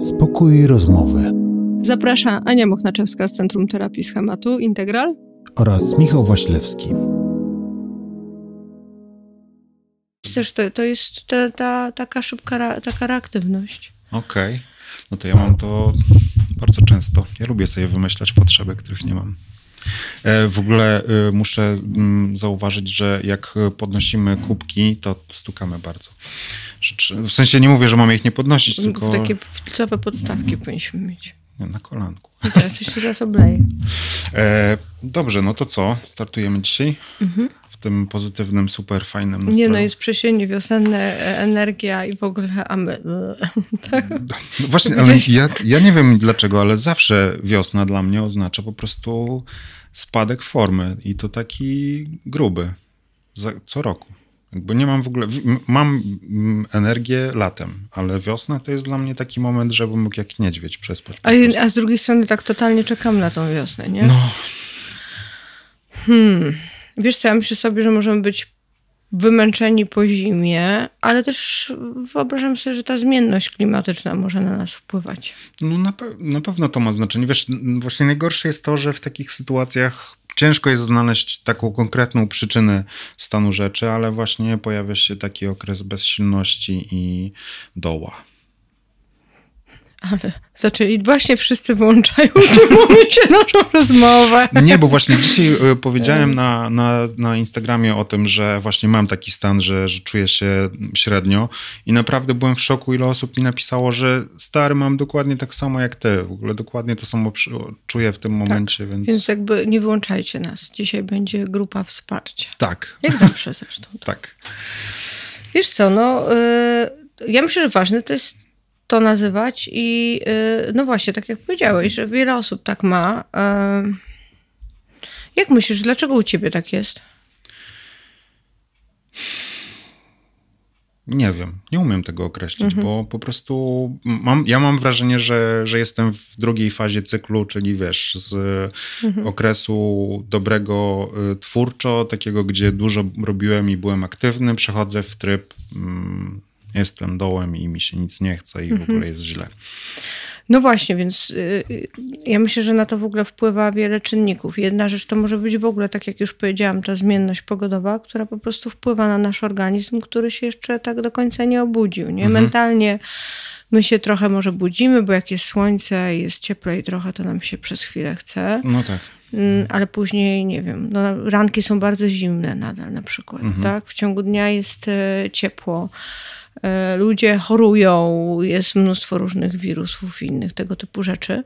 Spokój rozmowy. Zaprasza Ania Mochnaczewska z Centrum Terapii Schematu Integral oraz Michał Waślewski. Też to, to jest ta, ta, taka szybka taka reaktywność. Okej. Okay. No to ja mam to bardzo często. Ja lubię sobie wymyślać potrzeby, których nie mam. E, w ogóle e, muszę mm, zauważyć, że jak podnosimy kubki, to stukamy bardzo. W sensie nie mówię, że mamy ich nie podnosić, tylko... Takie wcowe podstawki powinniśmy mieć. Na kolanku. I teraz jeszcze raz obleję. E, dobrze, no to co? Startujemy dzisiaj mhm. w tym pozytywnym, super fajnym nastroju. Nie no, jest przesienie wiosenne, e, energia i w ogóle, a my... tak? no właśnie, ale ja, ja nie wiem dlaczego, ale zawsze wiosna dla mnie oznacza po prostu spadek formy i to taki gruby. Co roku. Bo nie mam w ogóle, mam energię latem, ale wiosna to jest dla mnie taki moment, żebym mógł jak niedźwiedź przespać. A, a z drugiej strony tak totalnie czekam na tą wiosnę, nie? No. Hmm. Wiesz co, ja myślę sobie, że możemy być wymęczeni po zimie, ale też wyobrażam sobie, że ta zmienność klimatyczna może na nas wpływać. No na, pe na pewno to ma znaczenie. Wiesz, właśnie najgorsze jest to, że w takich sytuacjach ciężko jest znaleźć taką konkretną przyczynę stanu rzeczy, ale właśnie pojawia się taki okres bezsilności i doła. Ale zaczęli, właśnie wszyscy wyłączają tym momencie naszą rozmowę. Nie, bo właśnie dzisiaj e, powiedziałem na, na, na Instagramie o tym, że właśnie mam taki stan, że, że czuję się średnio i naprawdę byłem w szoku, ile osób mi napisało, że stary, mam dokładnie tak samo jak ty. W ogóle dokładnie to samo czuję w tym tak, momencie, tak, więc... Więc jakby nie wyłączajcie nas. Dzisiaj będzie grupa wsparcia. Tak. Jak zawsze zresztą. tak. Wiesz co, no... Yy, ja myślę, że ważne to jest to nazywać i y, no właśnie, tak jak powiedziałeś, że wiele osób tak ma. Jak myślisz, dlaczego u ciebie tak jest? Nie wiem, nie umiem tego określić, mhm. bo po prostu mam, ja mam wrażenie, że, że jestem w drugiej fazie cyklu, czyli wiesz, z mhm. okresu dobrego y, twórczo, takiego, gdzie dużo robiłem i byłem aktywny, przechodzę w tryb mm, jestem dołem i mi się nic nie chce i w ogóle jest źle. No właśnie, więc y, y, ja myślę, że na to w ogóle wpływa wiele czynników. Jedna rzecz to może być w ogóle, tak jak już powiedziałam, ta zmienność pogodowa, która po prostu wpływa na nasz organizm, który się jeszcze tak do końca nie obudził. Nie? Mhm. Mentalnie my się trochę może budzimy, bo jak jest słońce jest cieplej trochę, to nam się przez chwilę chce. No tak. Mm, ale później, nie wiem, no, ranki są bardzo zimne nadal na przykład, mhm. tak? W ciągu dnia jest e, ciepło. E, ludzie chorują, jest mnóstwo różnych wirusów i innych tego typu rzeczy.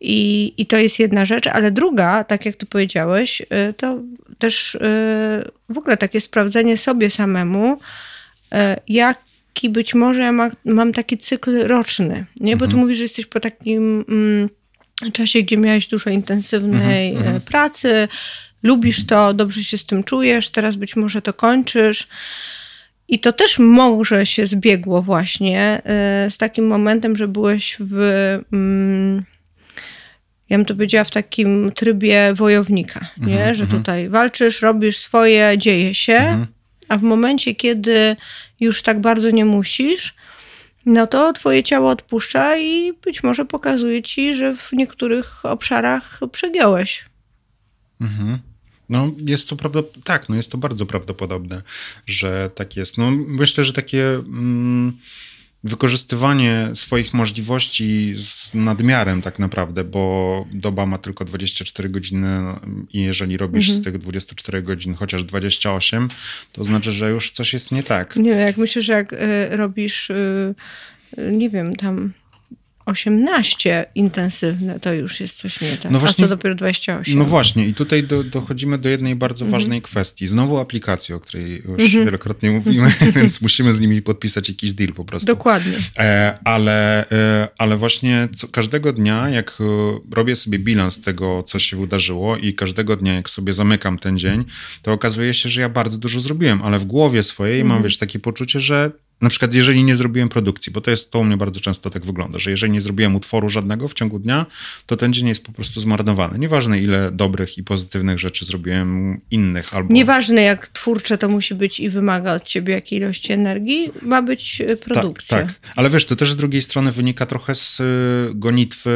I, I to jest jedna rzecz, ale druga, tak jak ty powiedziałeś, e, to też e, w ogóle takie sprawdzenie sobie samemu, jaki być może ja ma, mam taki cykl roczny. Nie? Bo mhm. tu mówisz, że jesteś po takim mm, czasie, gdzie miałeś dużo intensywnej mhm, mhm. pracy, lubisz to, dobrze się z tym czujesz, teraz być może to kończysz. I to też może się zbiegło właśnie y, z takim momentem, że byłeś w, mm, ja bym to powiedziała, w takim trybie wojownika, nie? Mhm, że mhm. tutaj walczysz, robisz swoje, dzieje się, mhm. a w momencie, kiedy już tak bardzo nie musisz, no to twoje ciało odpuszcza i być może pokazuje ci, że w niektórych obszarach przegiąłeś. Mhm. No, jest to prawda, tak, no jest to bardzo prawdopodobne, że tak jest. No, myślę, że takie mm, wykorzystywanie swoich możliwości z nadmiarem tak naprawdę, bo doba ma tylko 24 godziny i jeżeli robisz mhm. z tych 24 godzin chociaż 28, to znaczy, że już coś jest nie tak. Nie, no, jak myślę, że jak y, robisz, y, nie wiem, tam 18 intensywne to już jest coś nie tak. No właśnie, a co dopiero 28. No właśnie, i tutaj do, dochodzimy do jednej bardzo mhm. ważnej kwestii. Znowu aplikacji, o której już mhm. wielokrotnie mówimy, więc musimy z nimi podpisać jakiś deal po prostu. Dokładnie. E, ale, e, ale właśnie co, każdego dnia, jak e, robię sobie bilans tego, co się wydarzyło, i każdego dnia, jak sobie zamykam ten dzień, to okazuje się, że ja bardzo dużo zrobiłem, ale w głowie swojej mhm. mam wiesz takie poczucie, że na przykład jeżeli nie zrobiłem produkcji, bo to jest to u mnie bardzo często tak wygląda, że jeżeli nie zrobiłem utworu żadnego w ciągu dnia, to ten dzień jest po prostu zmarnowany. Nieważne ile dobrych i pozytywnych rzeczy zrobiłem innych albo... Nieważne jak twórcze to musi być i wymaga od ciebie jakiej ilości energii, ma być e, produkcja. Tak, tak. Ale wiesz, to też z drugiej strony wynika trochę z e, gonitwy,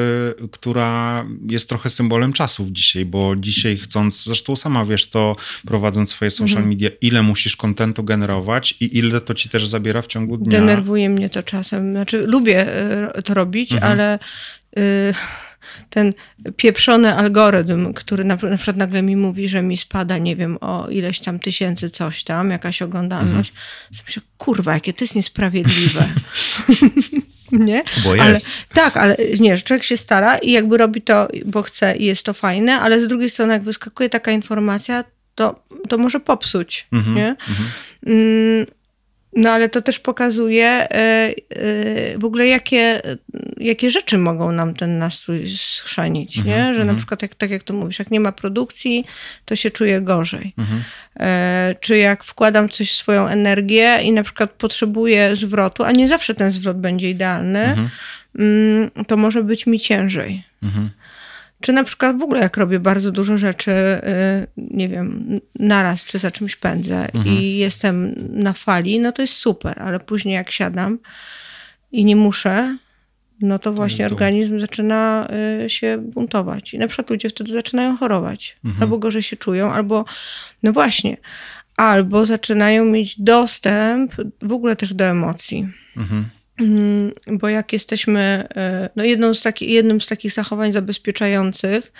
która jest trochę symbolem czasów dzisiaj, bo dzisiaj chcąc, zresztą sama wiesz to prowadząc swoje social mhm. media, ile musisz kontentu generować i ile to ci też zabiera w ciągu dnia. Denerwuje mnie to czasem. Znaczy, lubię e, to robić, mhm. ale y, ten pieprzony algorytm, który na, na, przykład nagle mi mówi, że mi spada, nie wiem, o ileś tam tysięcy coś tam, jakaś oglądalność. Mhm. Myślę, kurwa, jakie to jest niesprawiedliwe. nie? Bo jest. Ale, tak, ale nie, że człowiek się stara i jakby robi to, bo chce i jest to fajne, ale z drugiej strony, jak wyskakuje taka informacja, to, to może popsuć, mhm, nie? Mhm. No ale to też pokazuje e, e, w ogóle, jakie, jakie rzeczy mogą nam ten nastrój schrzanić, nie? Mhm, że na mhm. przykład, jak, tak jak to mówisz, jak nie ma produkcji, to się czuję gorzej. Mhm. E, czy jak wkładam coś w swoją energię i na przykład potrzebuję zwrotu, a nie zawsze ten zwrot będzie idealny, mm, to może być mi ciężej. Czy na przykład w ogóle jak robię bardzo dużo rzeczy, y, nie wiem, naraz, czy za czymś pędzę mhm. i jestem na fali, no to jest super, ale później jak siadam i nie muszę, no to właśnie to... organizm zaczyna y, się buntować. I na przykład ludzie wtedy zaczynają chorować. Mhm. Albo gorzej się czują, albo, no właśnie, albo zaczynają mieć dostęp w ogóle też do emocji. Mhm. Mm, bo jak jesteśmy, e, no jedną z taki, jednym z takich zachowań zabezpieczających,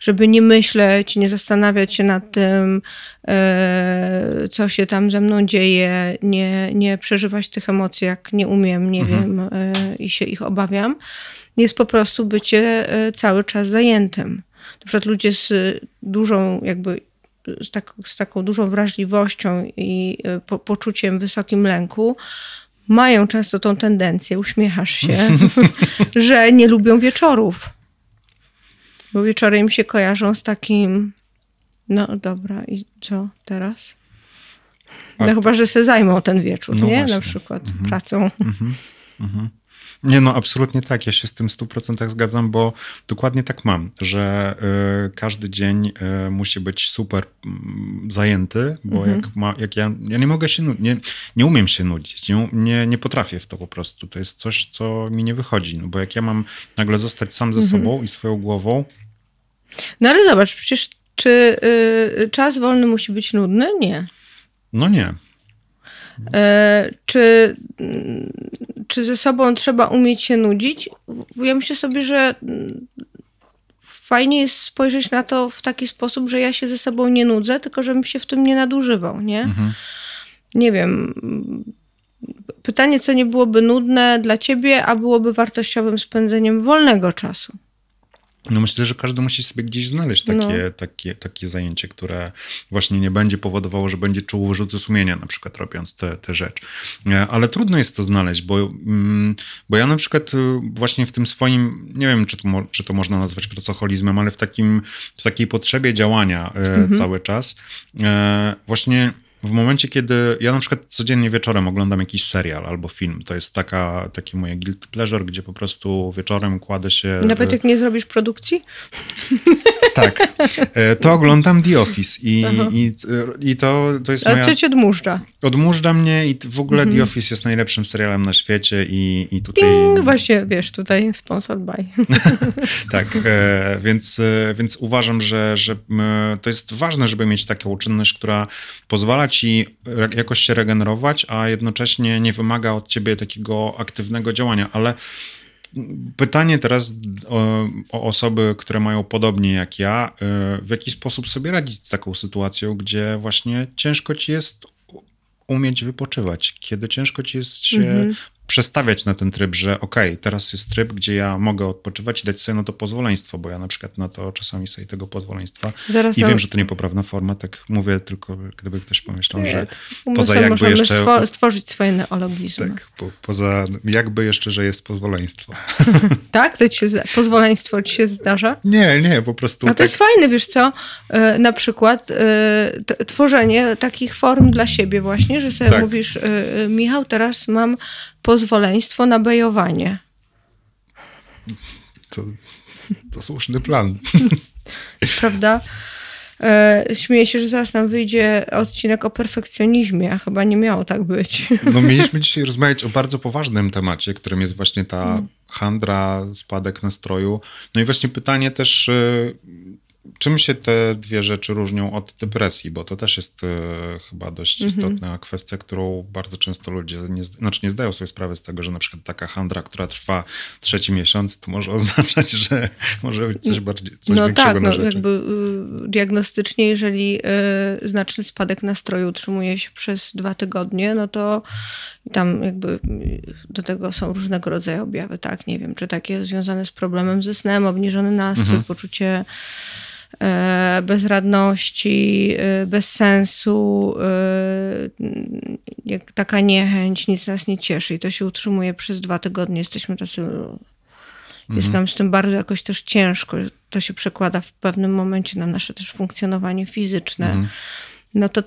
żeby nie myśleć, nie zastanawiać się nad tym, e, co się tam ze mną dzieje, nie, nie przeżywać tych emocji, jak nie umiem, nie mhm. wiem e, i się ich obawiam, jest po prostu bycie cały czas zajętym. Na przykład ludzie z dużą jakby z, tak, z taką dużą wrażliwością i po, poczuciem wysokim lęku, mają często tą tendencję, uśmiechasz się, że nie lubią wieczorów. Bo wieczory im się kojarzą z takim, no dobra, i co teraz? No chyba, że se zajmą ten wieczór, no nie? Właśnie. Na przykład mhm. pracą. Mhm. Mhm. Nie, no absolutnie tak. Ja się z tym 100% zgadzam, bo dokładnie tak mam, że y, każdy dzień y, musi być super y, zajęty, bo mhm. jak, ma, jak ja, ja nie mogę się, nie, nie umiem się nudzić, nie, nie, nie potrafię w to po prostu. To jest coś, co mi nie wychodzi, no bo jak ja mam nagle zostać sam ze mhm. sobą i swoją głową. No ale zobacz, przecież czy y, czas wolny musi być nudny? Nie. No nie. E, czy czy ze sobą trzeba umieć się nudzić? Ja myślę sobie, że fajnie jest spojrzeć na to w taki sposób, że ja się ze sobą nie nudzę, tylko żebym się w tym nie nadużywał, nie? Mhm. Nie wiem. Pytanie, co nie byłoby nudne dla ciebie, a byłoby wartościowym spędzeniem wolnego czasu. No myślę, że każdy musi sobie gdzieś znaleźć takie, no. takie, takie zajęcie, które właśnie nie będzie powodowało, że będzie czuł wyrzuty sumienia, na przykład robiąc te, te rzeczy. E, ale trudno jest to znaleźć, bo, mm, bo ja na przykład y, właśnie w tym swoim, nie wiem, czy to, czy to można nazwać pracoholizmem, ale w, takim, w takiej potrzebie działania e, mhm. cały czas e, właśnie w momencie, kiedy ja na przykład codziennie wieczorem oglądam jakiś serial albo film, to jest taka, taki moje guilty pleasure, gdzie po prostu wieczorem kładę się... Nawet jak nie zrobisz produkcji? Tak. E, to oglądam The Office i, i, i to, to jest moja... Ale cię odmurza. Odmurza mnie i w ogóle mhm. The Office jest najlepszym serialem na świecie i, i tutaj... Ding! Właśnie, wiesz, tutaj sponsored by. tak, e, więc, e, więc uważam, że, że to jest ważne, żeby mieć taką czynność, która pozwala ci jakoś się regenerować, a jednocześnie nie wymaga od ciebie takiego aktywnego działania, ale Pytanie teraz o, o, osoby, które mają podobnie jak ja, y, w jaki sposób sobie radzić z taką sytuacją, gdzie właśnie ciężko ci jest umieć wypoczywać, kiedy ciężko ci jest się mhm. Przestawiać na ten tryb, że okej, okay, teraz jest tryb, gdzie ja mogę odpoczywać i dać sobie na to pozwoleństwo, bo ja na przykład na to czasami sobie tego pozwoleństwa Zaraz i wiem, że to niepoprawna forma, tak mówię tylko, gdyby ktoś pomyślał, nie, że poza jakby jeszcze... stworzyć swoje neologizmy. Tak, po, poza jakby jeszcze, że jest pozwoleństwo. tak? To ci się, pozwoleństwo ci się zdarza? Nie, nie, po prostu... A to tak... jest fajne, wiesz co? E, na przykład e, tworzenie takich form dla siebie właśnie, że sobie tak. mówisz, e, Michał, teraz mam pozwoleństwo na bejowanie. To, to słuszny plan. Prawda? E, śmieję się, że zaraz nam wyjdzie odcinek o perfekcjonizmie, a chyba nie miało tak być. No mieliśmy dzisiaj rozmawiać o bardzo poważnym temacie, którym jest właśnie ta mm. handra, spadek nastroju. No i właśnie pytanie też, e, Czym się te dwie rzeczy różnią od depresji? Bo to też jest e, chyba dość mhm. istotna kwestia, którą bardzo często ludzie nie, znaczy nie zdają sobie sprawy z tego, że na przykład taka handra, która trwa trzeci miesiąc, to może oznaczać, że może być coś bardziej coś No większego tak, na no, rzeczy. jakby y, diagnostycznie, jeżeli y, znaczny spadek nastroju utrzymuje się przez dwa tygodnie, no to tam jakby y, do tego są różnego rodzaju objawy, tak? Nie wiem, czy takie związane z problemem ze snem, obniżony nastrój, mhm. poczucie E, bezradności, e, bez sensu, e, taka niechęć, nic nas nie cieszy i to się utrzymuje przez dwa tygodnie. Jesteśmy tacy, mhm. jest nam z tym bardzo jakoś też ciężko. To się przekłada w pewnym momencie na nasze też funkcjonowanie fizyczne. Mhm. No to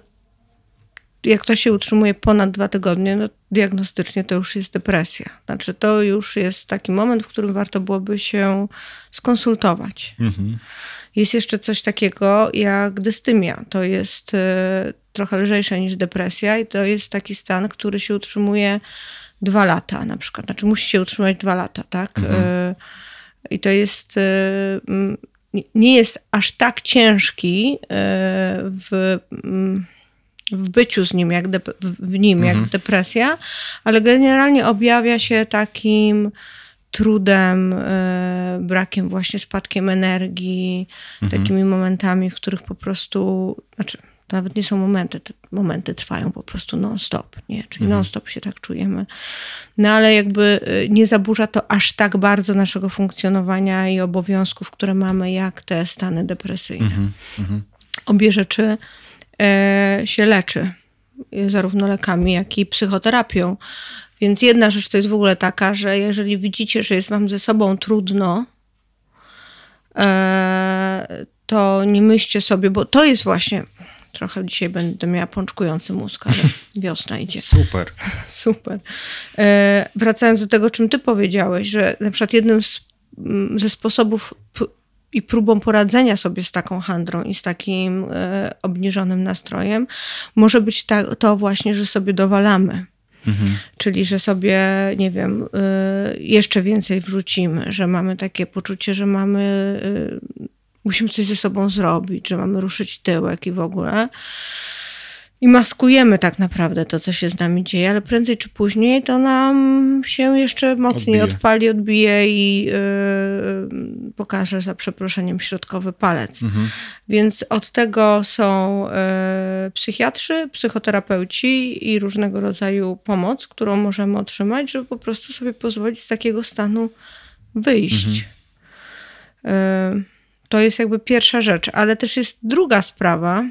jak to się utrzymuje ponad dwa tygodnie, no diagnostycznie to już jest depresja. Znaczy to już jest taki moment, w którym warto byłoby się skonsultować. Mhm. Jest jeszcze coś takiego jak dystymia. To jest e, trochę lżejsze niż depresja i to jest taki stan, który się utrzymuje dwa lata na przykład. Znaczy musi się utrzymać dwa lata, tak? Mhm. E, I to jest e, nie jest aż tak ciężki w, w byciu z nim, jak de, w nim, mhm. jak depresja, ale generalnie objawia się takim trudem, e, brakiem właśnie spadkiem energii, mhm. takimi momentami, w których po prostu, znaczy to nawet nie są momenty, te momenty trwają po prostu non-stop, nie? Czyli mhm. non-stop się tak czujemy. No ale jakby e, nie zaburza to aż tak bardzo naszego funkcjonowania i obowiązków, które mamy, jak te stany depresyjne. Mhm. mhm. Obie rzeczy e, się leczy, zarówno lekami, jak i psychoterapią. Więc jedna rzecz to jest w ogóle taka, że jeżeli widzicie, że jest wam ze sobą trudno, e, to nie myślcie sobie, bo to jest właśnie. Trochę dzisiaj będę miała pączkujący mózg, ale wiosna idzie. Super. Super. E, wracając do tego, czym ty powiedziałeś, że na przykład jednym z, ze sposobów i próbą poradzenia sobie z taką handrą i z takim e, obniżonym nastrojem może być ta, to właśnie, że sobie dowalamy. Mhm. Czyli, że sobie, nie wiem, y, jeszcze więcej wrzucimy, że mamy takie poczucie, że mamy, y, musimy coś ze sobą zrobić, że mamy ruszyć tyłek i w ogóle i maskujemy tak naprawdę to, co się z nami dzieje, ale prędzej czy później to nam się jeszcze mocniej odbije. odpali, odbije i yy, pokaże za przeproszeniem środkowy palec. Mhm. Więc od tego są yy, psychiatrzy, psychoterapeuci i różnego rodzaju pomoc, którą możemy otrzymać, żeby po prostu sobie pozwolić z takiego stanu wyjść. Mhm. Yy, to jest jakby pierwsza rzecz, ale też jest druga sprawa.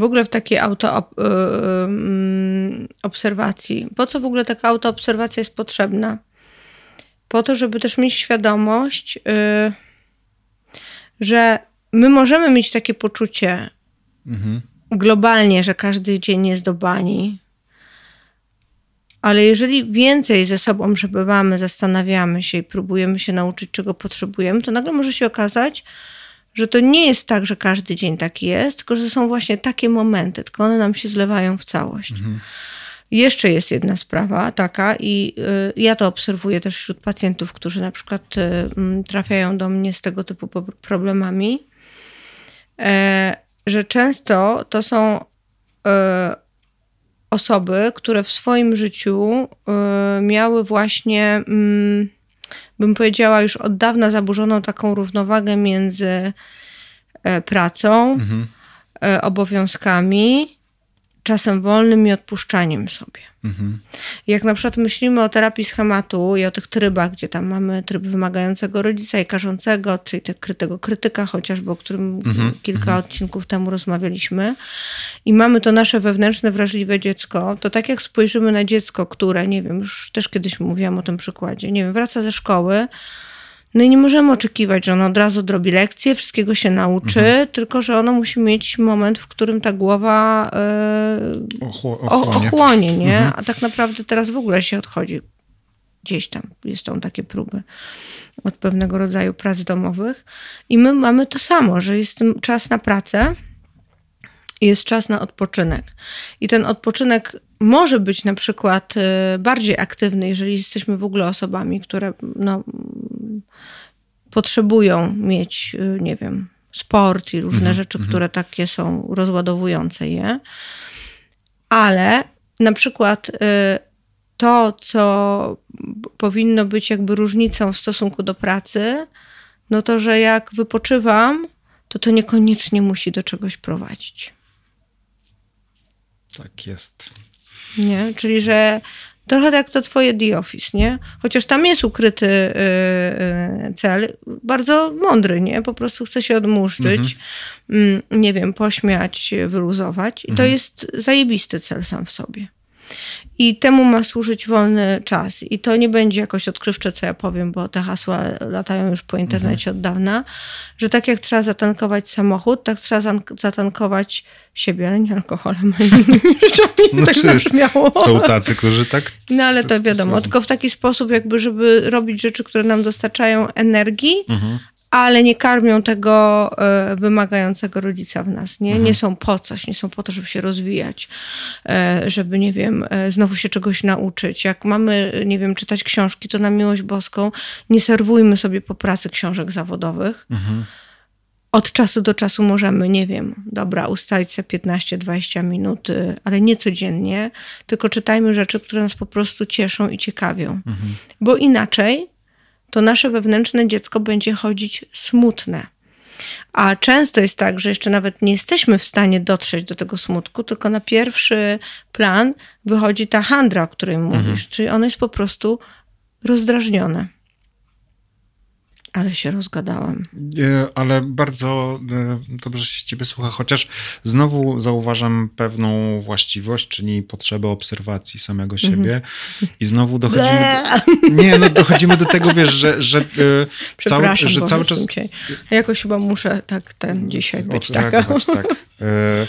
W ogóle w takiej autoobserwacji. Y, y, po co w ogóle taka autoobserwacja jest potrzebna? Po to, żeby też mieć świadomość, y, że my możemy mieć takie poczucie mhm. globalnie, że każdy dzień jest do bani, ale jeżeli więcej ze sobą przebywamy, zastanawiamy się i próbujemy się nauczyć, czego potrzebujemy, to nagle może się okazać, że to nie jest tak, że każdy dzień taki jest, tylko że są właśnie takie momenty, tylko one nam się zlewają w całość. Mhm. Jeszcze jest jedna sprawa taka, i y, ja to obserwuję też wśród pacjentów, którzy na przykład y, mm, trafiają do mnie z tego typu problemami, e, że często to są e, osoby, które w swoim życiu e, miały właśnie mm, bym powiedziała, już od dawna zaburzoną taką równowagę między e, pracą, mhm. E, obowiązkami czasem wolnym i odpuszczaniem sobie. Mhm. Jak na przykład myślimy o terapii schematu i o tych trybach, gdzie tam mamy tryb wymagającego rodzica i karzącego, czyli tego krytyka chociażby, o którym mhm. kilka mhm. odcinków temu rozmawialiśmy, i mamy to nasze wewnętrzne, wrażliwe dziecko, to tak jak spojrzymy na dziecko, które, nie wiem, już też kiedyś mówiłam o tym przykładzie, nie wiem, wraca ze szkoły, no i nie możemy oczekiwać, że ono od razu drobi lekcje, wszystkiego się nauczy, mhm. tylko że ono musi mieć moment, w którym ta głowa yy, ochłonie. ochłonie, nie? Mhm. A tak naprawdę teraz w ogóle się odchodzi gdzieś tam. Są takie próby od pewnego rodzaju prac domowych. I my mamy to samo, że jest czas na pracę, jest czas na odpoczynek. I ten odpoczynek może być na przykład y, bardziej aktywny, jeżeli jesteśmy w ogóle osobami, które no, potrzebują mieć, y, nie wiem, sport i różne mhm, rzeczy, mhm. które takie są rozładowujące je. Ale na przykład y, to, co powinno być jakby różnicą w stosunku do pracy, no to, że jak wypoczywam, to to niekoniecznie musi do czegoś prowadzić. Tak jest. Nie? Czyli, że trochę jak to twoje The Office, nie? Chociaż tam jest ukryty yy, cel, bardzo mądry, nie? Po prostu chce się odmuszczyć, mhm. yy, nie wiem, pośmiać, wyluzować. I mhm. to jest zajebisty cel sam w sobie. I temu ma służyć wolny czas. I to nie będzie jakoś odkrywcze, co ja powiem, bo te hasła latają już po internecie mhm. od dawna, że tak jak trzeba zatankować samochód, tak trzeba zatankować siebie, ale nie alkoholem. no, tak zabrzmiało. Są tacy, którzy tak... No ale to wiadomo, tylko w taki sposób jakby, żeby robić rzeczy, które nam dostarczają energii, mhm ale nie karmią tego e, wymagającego rodzica w nas. Nie? Mhm. nie są po coś, nie są po to, żeby się rozwijać, e, żeby, nie wiem, e, znowu się czegoś nauczyć. Jak mamy, nie wiem, czytać książki, to na miłość boską nie serwujmy sobie po pracy książek zawodowych. Mhm. Od czasu do czasu możemy, nie wiem, dobra, ustalić sobie 15-20 minut, ale nie codziennie, tylko czytajmy rzeczy, które nas po prostu cieszą i ciekawią. Mhm. Bo inaczej to nasze wewnętrzne dziecko będzie chodzić smutne. A często jest tak, że jeszcze nawet nie jesteśmy w stanie dotrzeć do tego smutku, tylko na pierwszy plan wychodzi ta handra, o której mówisz, mhm. czyli ono jest po prostu rozdrażnione. Ale się rozgadałem. Ale bardzo e, dobrze się ciebie słucha, chociaż znowu zauważam pewną właściwość, czyli potrzebę obserwacji samego mhm. siebie i znowu dochodzimy do, nie, no dochodzimy do tego, wiesz, że, że, e, cały, że cały czas... Jakoś chyba muszę tak ten dzisiaj być taka. tak. E,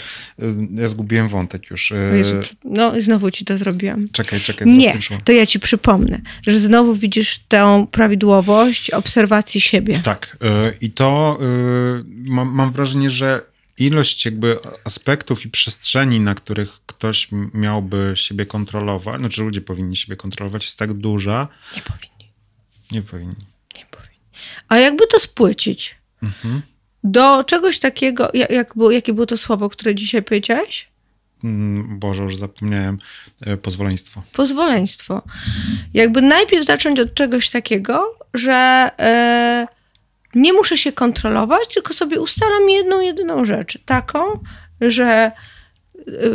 ja zgubiłem wątek już. Jezu, no znowu ci to zrobiłam. Czekaj, czekaj. Nie, to ja ci przypomnę, że znowu widzisz tę prawidłowość obserwacji siebie. Tak. Y, I to y, mam, mam wrażenie, że ilość jakby aspektów i przestrzeni, na których ktoś miałby siebie kontrolować, znaczy ludzie powinni siebie kontrolować, jest tak duża. Nie powinni. Nie powinni. Nie powinni. A jakby to spłycić? Mhm. Do czegoś takiego, jak, było, jakie było to słowo, które dzisiaj powiedziałeś? Mm, Boże, już zapomniałem. E, pozwoleństwo. Pozwoleństwo. Jakby najpierw zacząć od czegoś takiego, że e, nie muszę się kontrolować, tylko sobie ustalam jedną, jedyną rzecz. Taką, że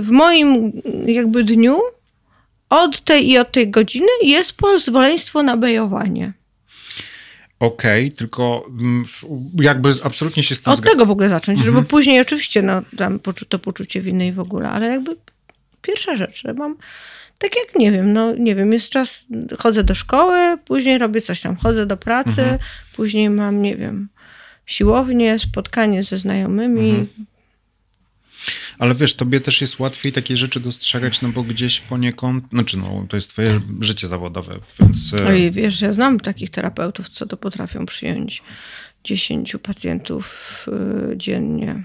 w moim jakby dniu od tej i od tej godziny jest pozwoleństwo na bejowanie. Okej, okay, tylko mm, jakby absolutnie się z tym Od tego w ogóle zacząć, żeby mhm. później oczywiście no, tam to poczucie winy i w ogóle, ale jakby pierwsza rzecz, że mam tak jak nie wiem, no nie wiem, jest czas, chodzę do szkoły, później robię coś tam, chodzę do pracy, mhm. później mam, nie wiem, siłownię, spotkanie ze znajomymi. Mhm. Ale wiesz, tobie też jest łatwiej takie rzeczy dostrzegać, no bo gdzieś poniekąd, znaczy no, to jest twoje życie zawodowe, więc... E, Oj, wiesz, ja znam takich terapeutów, co to potrafią przyjąć 10 pacjentów e, dziennie.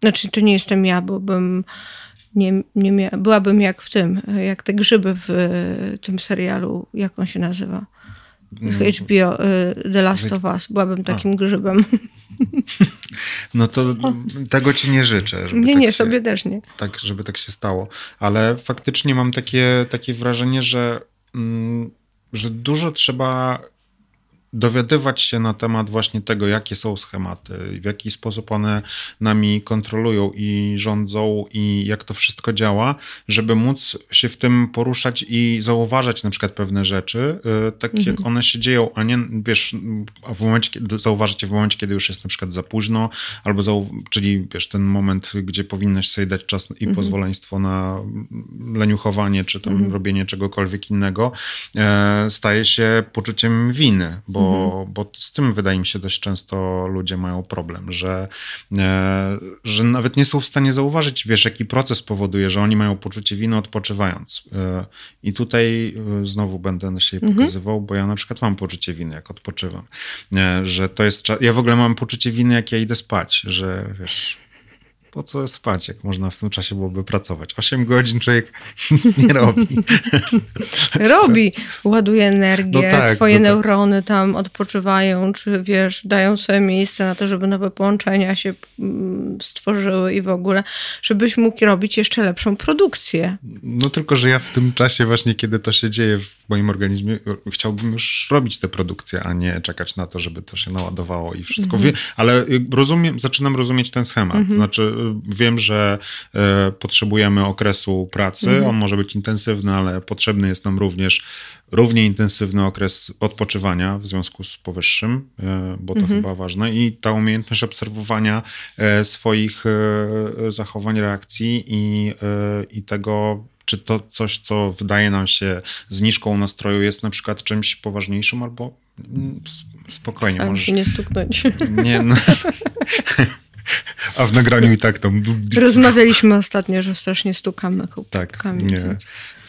Znaczy, to nie jestem ja, bo bym nie, nie mia- byłabym jak w tym, jak te grzyby w tym serialu, jak on się nazywa? Z mm. HBO, y, The Last of Us. Byłabym takim A. grzybem. No to tego ci nie życzę. nie, tak nie, się, sobie też nie. Tak, żeby tak się stało. Ale faktycznie mam takie, takie wrażenie, że, mm, że dużo trzeba dowiadywać się na temat właśnie tego, jakie są schematy, w jaki sposób one nami kontrolują i rządzą i jak to wszystko działa, żeby móc się w tym poruszać i zauważać na przykład pewne rzeczy, y, tak mhm. jak one się dzieją, a nie, wiesz, w momencie, kiedy, w momencie, kiedy już jest na przykład za późno, albo zau- czyli wiesz, ten moment, gdzie powinnaś sobie dać czas i mhm. pozwoleństwo na leniuchowanie, czy tam mhm. robienie czegokolwiek innego, e, staje się poczuciem winy, bo, mhm. bo z tym wydaje mi się dość często ludzie mają problem, że, e, że nawet nie są w stanie zauważyć, wiesz, jaki proces powoduje, że oni mają poczucie winy odpoczywając. E, I tutaj znowu będę siebie mhm. pokazywał, bo ja na przykład mam poczucie winy, jak odpoczywam, że to jest, ja w ogóle mam poczucie winy, jak ja idę spać, że wiesz, po co spać, jak można w tym czasie byłoby pracować. Osiem godzin człowiek nic nie robi. robi, ładuje energię, no tak, twoje no tak. neurony tam odpoczywają, czy wiesz, dają sobie miejsce na to, żeby nowe połączenia się mm, stworzyły i w ogóle, żebyś mógł robić jeszcze lepszą produkcję. No tylko, że ja w tym czasie właśnie, kiedy to się dzieje w moim organizmie, chciałbym już robić tę produkcję, a nie czekać na to, żeby to się naładowało i wszystko. Mhm. Ale rozumiem, zaczynam rozumieć ten schemat. Mhm. Znaczy wiem, że e, potrzebujemy okresu pracy. Mhm. On może być intensywny, ale potrzebny jest nam również równie intensywny okres odpoczywania w związku z powyższym, e, bo to mhm. chyba ważne. I ta umiejętność obserwowania e, swoich zachowań, reakcji i, i tego, czy to coś, co wydaje nam się zniżką nastroju, jest na przykład czymś poważniejszym albo mm, spokojnie. Staram się nie stuknąć. Nie, no. A w nagraniu i tak tam... Rozmawialiśmy ostatnio, że strasznie stukamy Tak, nie.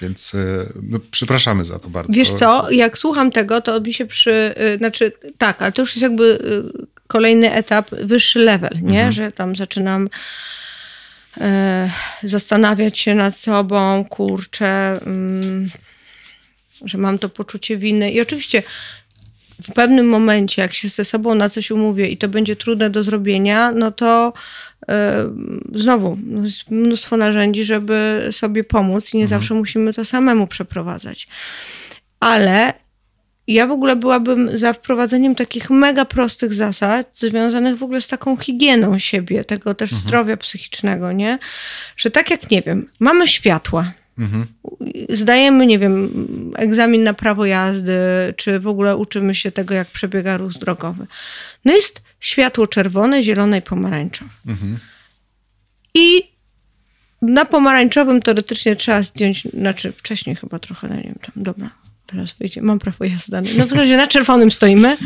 Więc e, no, przepraszamy za to bardzo. Wiesz co, jak słucham tego, to mi się przy... E, znaczy, tak, ale to już jest jakby e, kolejny etap, wyższy level, nie? Mhm. Że tam zaczynam zastanawiać się nad sobą, kurczę... Mm, że mam to poczucie winy. I oczywiście w pewnym momencie, jak się ze sobą na coś umówię i to będzie trudne do zrobienia, no to yy, znowu jest mnóstwo narzędzi, żeby sobie pomóc i nie mhm. zawsze musimy to samemu przeprowadzać. Ale ja w ogóle byłabym za wprowadzeniem takich mega prostych zasad, związanych w ogóle z taką higieną siebie, tego też mhm. zdrowia psychicznego, nie? Że tak jak, nie wiem, mamy światła, Mhm. Zdajemy, nie wiem, egzamin na prawo jazdy, czy w ogóle uczymy się tego, jak przebiega ruch drogowy. No jest światło czerwone, zielone i pomarańczowe. Mhm. I na pomarańczowym teoretycznie trzeba zdjąć, znaczy wcześniej chyba trochę, no nie wiem, tam, dobra, teraz wyjdzie, mam prawo jazdy. No w razie na czerwonym stoimy,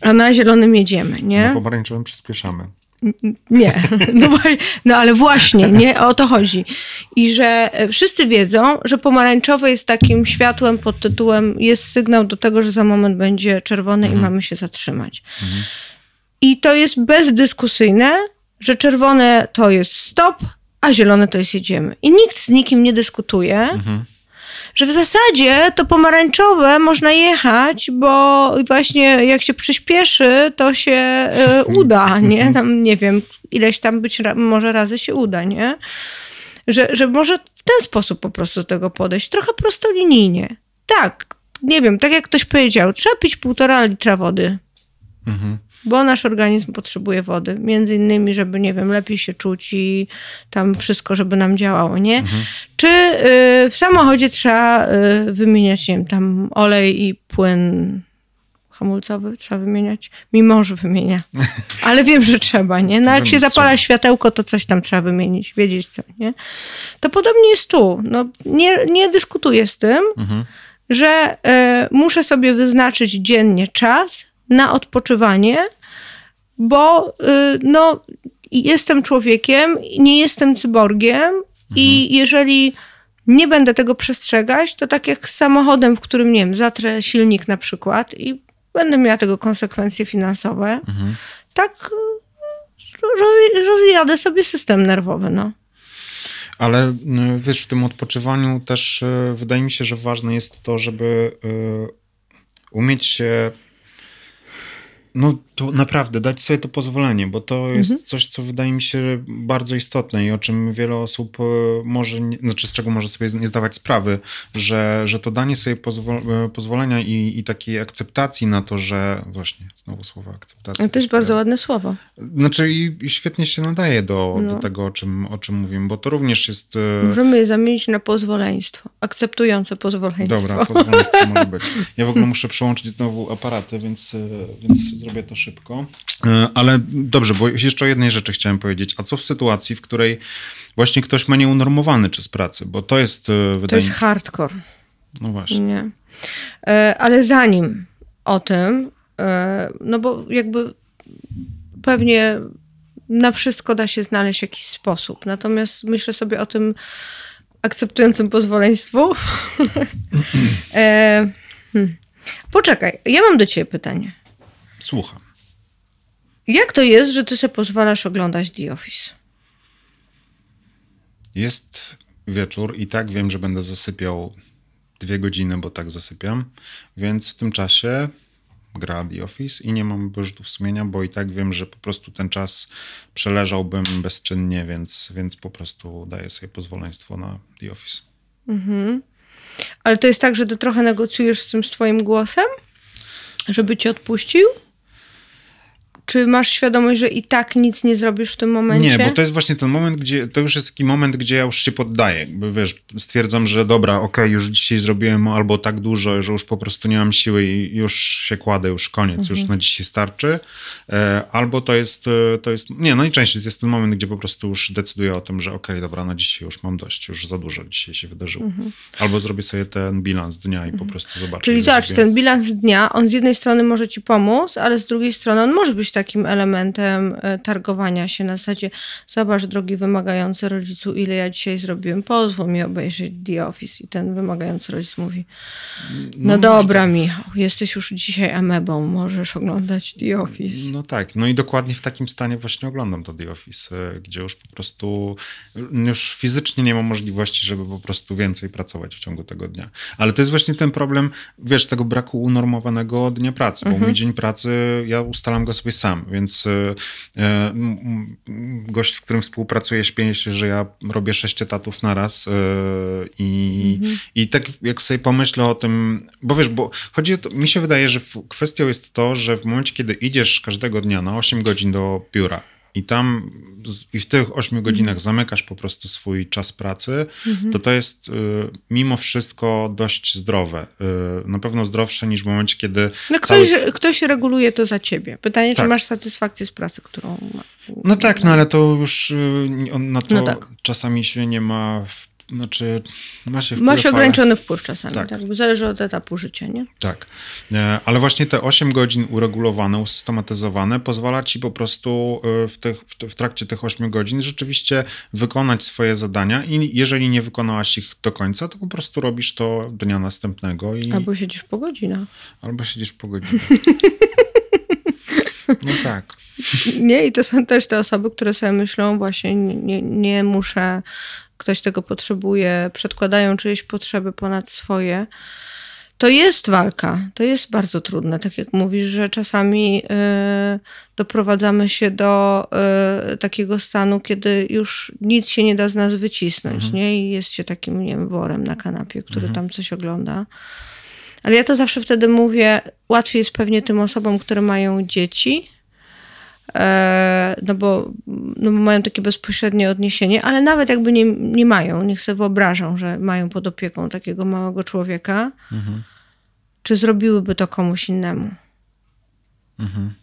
a na zielonym jedziemy, nie? Na pomarańczowym przyspieszamy. Nie, no, no, ale właśnie, nie o to chodzi. I że wszyscy wiedzą, że pomarańczowe jest takim światłem pod tytułem jest sygnał do tego, że za moment będzie czerwony mhm. i mamy się zatrzymać. Mhm. I to jest bezdyskusyjne, że czerwone to jest stop, a zielone to jest jedziemy. I nikt z nikim nie dyskutuje. Mhm że w zasadzie to pomarańczowe można jechać, bo właśnie jak się przyspieszy, to się y, uda, nie? Tam nie wiem, ileś tam być może razy się uda, nie? Że, że może w ten sposób po prostu do tego podejść, trochę prostolinijnie. Tak, nie wiem, tak jak ktoś powiedział, trzeba pić półtora litra wody. Mhm bo nasz organizm potrzebuje wody. Między innymi, żeby, nie wiem, lepiej się czuć i tam wszystko, żeby nam działało, nie? Mhm. Czy y, w samochodzie trzeba y, wymieniać, nie wiem, tam olej i płyn hamulcowy trzeba wymieniać? Mi mąż wymienia. Ale wiem, że trzeba, nie? No jak się zapala światełko, to coś tam trzeba wymienić, wiedzieć co, nie? To podobnie jest tu. No, nie, nie dyskutuję z tym, mhm. że y, muszę sobie wyznaczyć dziennie czas, na odpoczywanie, bo y, no, jestem człowiekiem, nie jestem cyborgiem mhm. i jeżeli nie będę tego przestrzegać, to tak jak z samochodem, w którym, nie wiem, zatrę silnik na przykład i będę miała tego konsekwencje finansowe, mhm. tak y, rozjadę sobie system nerwowy, no. Ale y, wiesz, w tym odpoczywaniu też wydaje mi się, że ważne jest to, żeby umieć się no to naprawdę dać sobie to pozwolenie, bo to jest Mhm. coś, co wydaje mi się bardzo istotne i o czym wiele osób e, może, nie, znaczy z czego może sobie nie zdawać sprawy, że, że to danie sobie pozwo- e, pozwolenia i, i takiej akceptacji na to, że właśnie, znowu słowo akceptacja. To jest bardzo ładne słowo. Znaczy i, i świetnie się nadaje do, No. do tego, o czym, o czym mówimy, bo to również jest... e, Możemy je zamienić na pozwoleństwo. Akceptujące pozwoleństwo. Dobra, pozwoleństwo może być. Ja w ogóle muszę przełączyć znowu aparaty, więc, więc zrobię to szybko. E, Ale dobrze, bo jeszcze o jednej rzeczy chciałem powiedzieć. A co w sytuacji, w której właśnie ktoś ma nieunormowany czas pracy? Bo to jest, e, To wydaje jest mi hardcore. No właśnie. Nie. E, Ale zanim o tym, no bo jakby pewnie na wszystko da się znaleźć jakiś sposób. Natomiast myślę sobie o tym akceptującym pozwoleństwu. E, hmm. Poczekaj, ja mam do ciebie pytanie. Słucham. Jak to jest, że ty sobie pozwalasz oglądać The Office? Jest wieczór i tak wiem, że będę zasypiał dwie godziny, bo tak zasypiam, więc w tym czasie gra The Office i nie mam wyrzutów sumienia, bo i tak wiem, że po prostu ten czas przeleżałbym bezczynnie, więc, więc po prostu daję sobie pozwoleństwo na The Office. Ale to jest tak, że ty trochę negocjujesz z tym swoim głosem, żeby cię odpuścił? Czy masz świadomość, że i tak nic nie zrobisz w tym momencie? Nie, bo to jest właśnie ten moment, gdzie to już jest taki moment, gdzie ja już się poddaję. Jakby, wiesz, stwierdzam, że dobra, okej, już dzisiaj zrobiłem albo tak dużo, że już po prostu nie mam siły i już się kładę, już koniec, już na dzisiaj starczy. E, albo to jest, e, to jest, nie, najczęściej to jest ten moment, gdzie po prostu już decyduję o tym, że okej, dobra, na dzisiaj już mam dość, już za dużo dzisiaj się wydarzyło. Albo zrobię sobie ten bilans dnia i po prostu zobaczę. Czyli zobacz, ten bilans dnia, on z jednej strony może ci pomóc, ale z drugiej strony on może być takim elementem e, targowania się na zasadzie zobacz, drogi wymagający rodzicu, ile ja dzisiaj zrobiłem, pozwól mi obejrzeć The Office. I ten wymagający rodzic mówi, no, dobra Michał, jesteś już dzisiaj amebą, możesz oglądać The Office. No tak, no i dokładnie w takim stanie właśnie oglądam to The Office, e, gdzie już po prostu już fizycznie nie ma możliwości, żeby po prostu więcej pracować w ciągu tego dnia. Ale to jest właśnie ten problem, wiesz, tego braku unormowanego dnia pracy, bo mój dzień pracy, ja ustalam go sobie sam, więc e, e, gość, z którym współpracuję, śmieje się, że ja robię sześć etatów naraz e, i, i tak jak sobie pomyślę o tym, bo wiesz, bo chodzi o to, mi się wydaje, że kwestią jest to, że w momencie, kiedy idziesz każdego dnia na 8 godzin do biura i tam i w tych 8 godzinach zamykasz po prostu swój czas pracy, to to jest y, mimo wszystko dość zdrowe. Y, na pewno zdrowsze niż w momencie, kiedy No cały... ktoś, ktoś reguluje to za ciebie. Pytanie, czy Tak. masz satysfakcję z pracy, którą. No tak, no ale to już y, na to No tak. czasami się nie ma, w, znaczy ma się Ma wpływ, się ale- ograniczony wpływ czasami, Tak. tak. Bo Zależy od etapu życia, nie? Tak, E, ale właśnie te 8 godzin uregulowane, usystematyzowane pozwala ci po prostu e, w, tych, w, w trakcie tych 8 godzin rzeczywiście wykonać swoje zadania i jeżeli nie wykonałaś ich do końca, to po prostu robisz to dnia następnego i Albo siedzisz po godzinach. albo siedzisz po godzinach. No tak. Nie, i to są też te osoby, które sobie myślą, właśnie nie, nie, nie muszę, ktoś tego potrzebuje, przedkładają czyjeś potrzeby ponad swoje. To jest walka, to jest bardzo trudne, tak jak mówisz, że czasami y, doprowadzamy się do y, takiego stanu, kiedy już nic się nie da z nas wycisnąć, nie? I jest się takim, nie wiem, worem na kanapie, który tam coś ogląda. Ale ja to zawsze wtedy mówię, łatwiej jest pewnie tym osobom, które mają dzieci, no bo, no bo mają takie bezpośrednie odniesienie, ale nawet jakby nie, nie mają, niech sobie wyobrażą, że mają pod opieką takiego małego człowieka, czy zrobiłyby to komuś innemu?